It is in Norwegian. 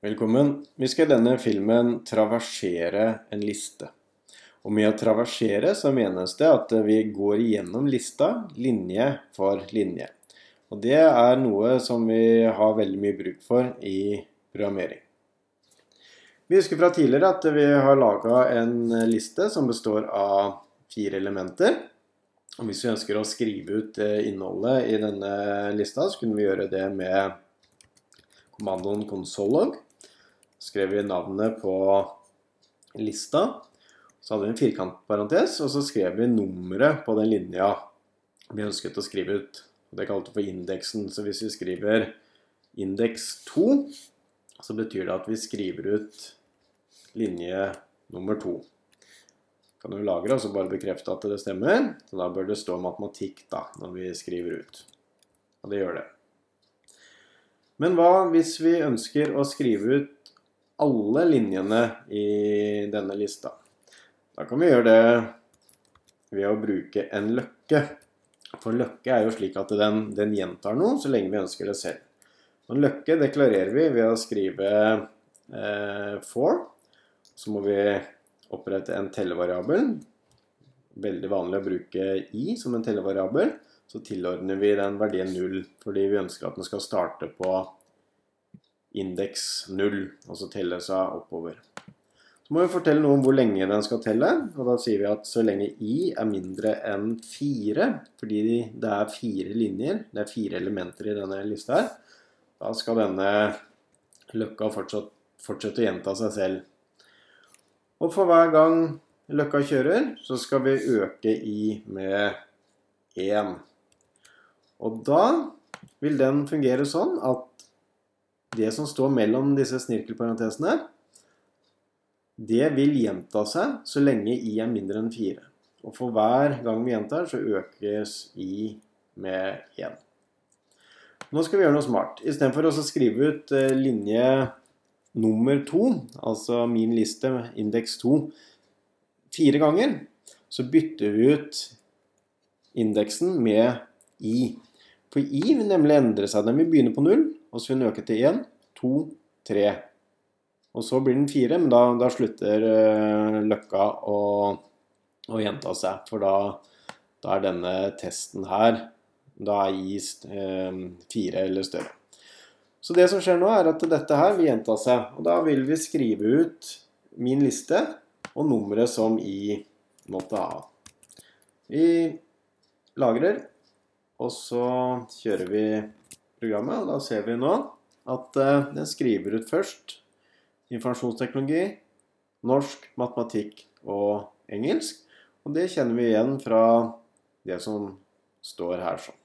Velkommen. Vi skal i denne filmen traversere en liste. Og med å traversere så menes det at vi går igjennom lista linje for linje. Og det er noe som vi har veldig mye bruk for i programmering. Vi husker fra tidligere at vi har laga en liste som består av fire elementer. Og hvis vi ønsker å skrive ut innholdet i denne lista, så kunne vi gjøre det med kommandoen console.log skrev vi navnet på lista. Så hadde vi en firkantparentes, og så skrev vi nummeret på den linja vi ønsket å skrive ut. Det kalte vi for indeksen. Så hvis vi skriver indeks 2, så betyr det at vi skriver ut linje nummer 2. Kan du lagre og så bare bekrefte at det stemmer. Så da bør det stå matematikk da, når vi skriver ut. Og det gjør det. Men hva hvis vi ønsker å skrive ut alle linjene i denne lista. Da kan vi gjøre det ved å bruke en løkke. For løkke er jo slik at den, den gjentar noe så lenge vi ønsker det selv. En løkke deklarerer vi ved å skrive eh, for. Så må vi opprette en tellevariabel. Veldig vanlig å bruke i som en tellevariabel. Så tilordner vi den verdien 0, fordi vi ønsker at den skal starte på indeks 0, og så telle seg oppover. Så må vi fortelle noe om hvor lenge den skal telle, og da sier vi at så lenge i er mindre enn 4, fordi det er fire linjer, det er fire elementer i denne lista her, da skal denne løkka fortsatt, fortsette å gjenta seg selv. Og for hver gang løkka kjører, så skal vi øke i med 1. Og da vil den fungere sånn at det som står mellom disse snirkelparentesene, det vil gjenta seg så lenge i er mindre enn 4. Og for hver gang vi gjentar, så økes i med 1. Nå skal vi gjøre noe smart. Istedenfor å skrive ut eh, linje nummer 2, altså min liste, indeks 2, fire ganger, så bytter vi ut indeksen med i. For i vil nemlig endre seg. Den vil begynne på 0, og så vil den øke til 1, 2, 3. Og så blir den 4, men da, da slutter uh, løkka å, å, gjenta seg. For da, da, er denne testen her da er is uh, 4 eller større. Så det som skjer nå, er at dette her vil gjenta seg. Og da vil vi skrive ut min liste og nummeret som i måtte ha. Vi lagrer, og så kjører vi programmet, og da ser vi nå at uh, den skriver ut først informasjonsteknologi, norsk, matematikk og engelsk. Og det kjenner vi igjen fra det som står her sånn.